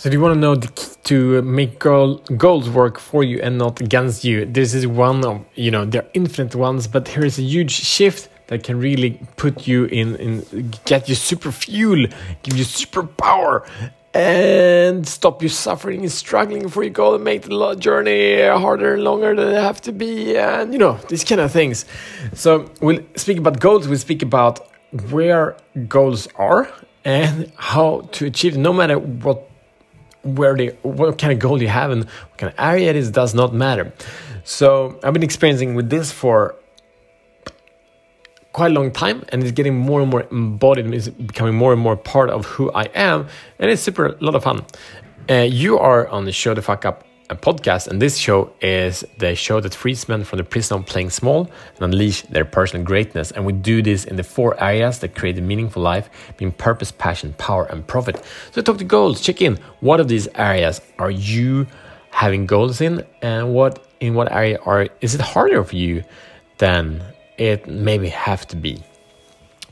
So, do you want to know the key to uh, make goal, goals work for you and not against you? This is one of, you know, there are infinite ones, but here is a huge shift that can really put you in, in get you super fuel, give you super power, and stop you suffering and struggling for your goal and make the journey harder and longer than it have to be, and you know, these kind of things. So, we'll speak about goals, we'll speak about where goals are and how to achieve, no matter what where they what kind of goal you have and what kind of area it is does not matter. So I've been experiencing with this for quite a long time and it's getting more and more embodied it's becoming more and more part of who I am and it's super a lot of fun. Uh, you are on the show the fuck up a podcast, and this show is the show that frees men from the prison of playing small and unleash their personal greatness. And we do this in the four areas that create a meaningful life, being purpose, passion, power, and profit. So talk to goals, check in. What of these areas are you having goals in, and what in what area are is it harder for you than it maybe have to be?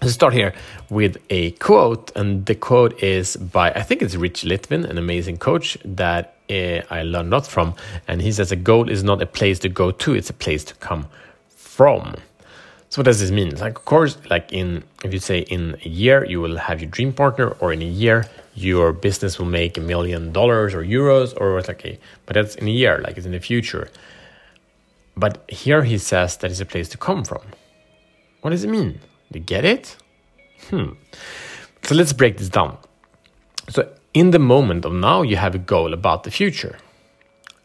Let's start here with a quote, and the quote is by I think it's Rich Litvin, an amazing coach that I learned a lot from. And he says a goal is not a place to go to; it's a place to come from. So what does this mean? Like, of course, like in if you say in a year you will have your dream partner, or in a year your business will make a million dollars or euros, or like a, but that's in a year, like it's in the future. But here he says that is a place to come from. What does it mean? Do You get it? Hmm. So let's break this down. So, in the moment of now, you have a goal about the future.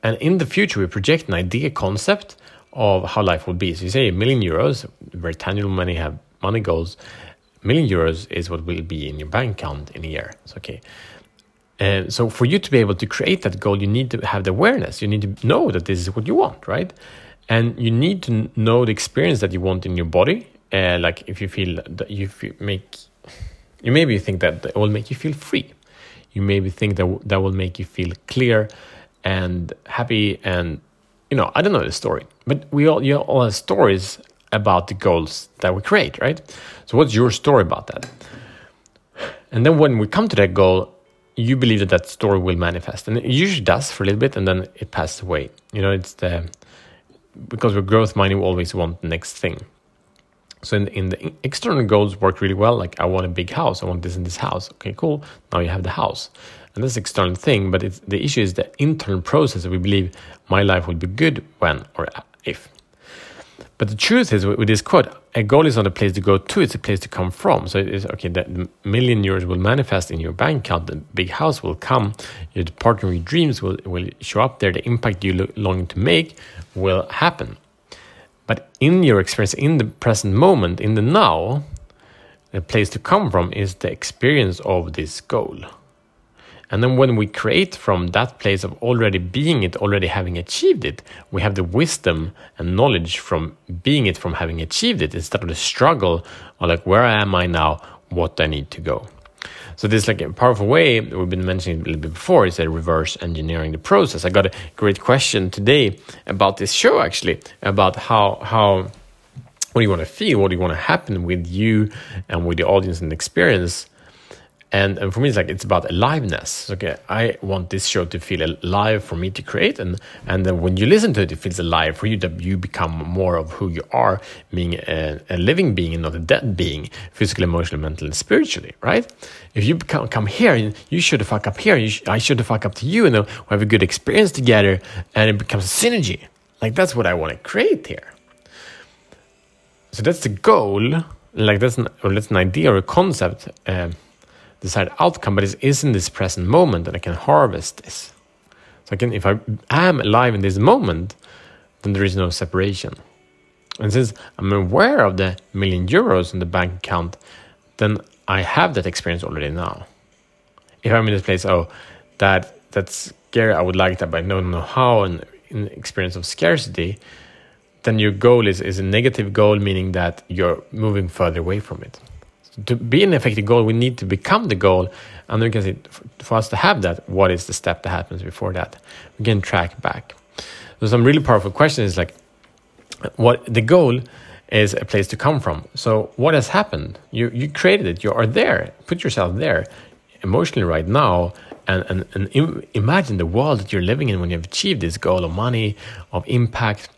And in the future, we project an idea concept of how life will be. So, you say a million euros, very tangible money have money goals. A million euros is what will be in your bank account in a year. It's okay. And so, for you to be able to create that goal, you need to have the awareness. You need to know that this is what you want, right? And you need to know the experience that you want in your body uh, like if you feel that you feel make you maybe think that it will make you feel free you maybe think that that will make you feel clear and happy and you know i don't know the story but we all you all have stories about the goals that we create right? So what's your story about that? And then when we come to that goal you believe that that story will manifest and it usually does for a little bit and then it passes away. You know it's the because we're growth mind you always want the next thing so in, in the external goals work really well. Like I want a big house. I want this in this house. Okay, cool. Now you have the house, and this external thing. But the issue is the internal process. We believe my life will be good when or if. But the truth is, with this quote, a goal is not a place to go to; it's a place to come from. So it is okay. That the million euros will manifest in your bank account. The big house will come. Your partner your dreams will will show up there. The impact you longing to make will happen. But in your experience, in the present moment, in the now, the place to come from is the experience of this goal. And then when we create from that place of already being it, already having achieved it, we have the wisdom and knowledge from being it, from having achieved it, instead of the struggle of like, where am I now? What do I need to go? So this like a powerful way we've been mentioning a little bit before. Is a reverse engineering the process. I got a great question today about this show actually about how how what do you want to feel, what do you want to happen with you and with the audience and experience and, and for me it's like it's about aliveness. Okay i want this show to feel alive for me to create. And and then when you listen to it it feels alive for you that you become more of who you are being a, a living being and not a dead being physically emotionally mentally and spiritually right? If you come, come here and you should fuck up here. Sh i should fuck up to you and then we have a good experience together and it becomes a synergy. Like that's what i want to create here. So that's the goal. Like that's an, or that's an idea or a concept uh, desired outcome, but it is in this present moment that I can harvest this. So I can, if I am alive in this moment, then there is no separation. And since I'm aware of the million euros in the bank account, then I have that experience already now. If I'm in this place, oh, that that's scary, I would like that, but I don't know how, and in experience of scarcity, then your goal is, is a negative goal, meaning that you're moving further away from it to be an effective goal, we need to become the goal. And then we can see, for us to have that, what is the step that happens before that? We can track back. So some really powerful questions like, what the goal is a place to come from. So what has happened? You you created it. You are there. Put yourself there, emotionally right now, and, and, and Im- imagine the world that you're living in when you've achieved this goal of money, of impact,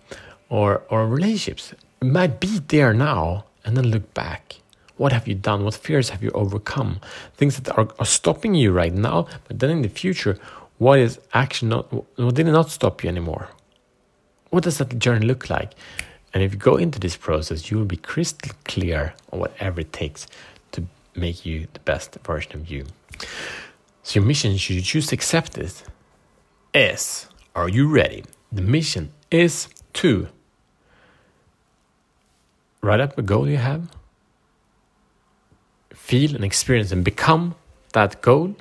or, or relationships. It might be there now, and then look back. What have you done? What fears have you overcome? Things that are, are stopping you right now, but then in the future, what is actually not, what did not stop you anymore? What does that journey look like? And if you go into this process, you will be crystal clear on whatever it takes to make you the best version of you. So your mission, should you choose to accept it, is are you ready? The mission is to write up a goal you have, feel and experience and become that goal,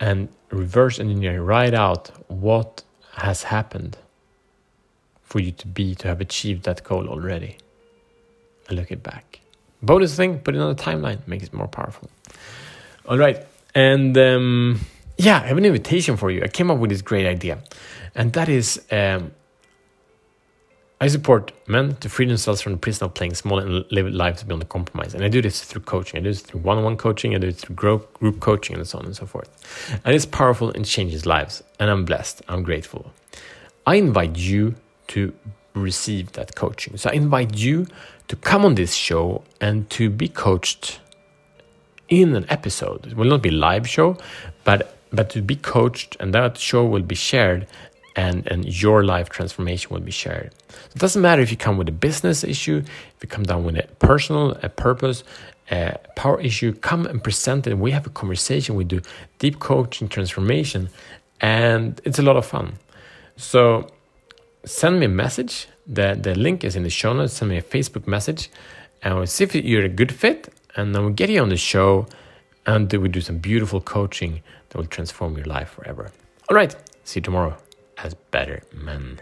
and reverse engineer, write out what has happened for you to be, to have achieved that goal already, and look it back. Bonus thing, put it on a timeline, makes it more powerful. All right. And um, yeah, I have an invitation for you. I came up with this great idea, and that is um, I support men to free themselves from the prison of playing small and live lives beyond the compromise. And I do this through coaching. I do this through one on one coaching. I do it through group, group coaching and so on and so forth. And it's powerful and changes lives. And I'm blessed. I'm grateful. I invite you to receive that coaching. So I invite you to come on this show and to be coached in an episode. It will not be live show, but but to be coached, and that show will be shared, and and your life transformation will be shared. It doesn't matter if you come with a business issue, if you come down with a personal a purpose, a power issue, come and present it. We have a conversation. We do deep coaching transformation, and it's a lot of fun. So send me a message. The the link is in the show notes. Send me a Facebook message, and we'll see if you're a good fit and then we'll get you on the show and we'll do some beautiful coaching that will transform your life forever. All right, see you tomorrow as better men.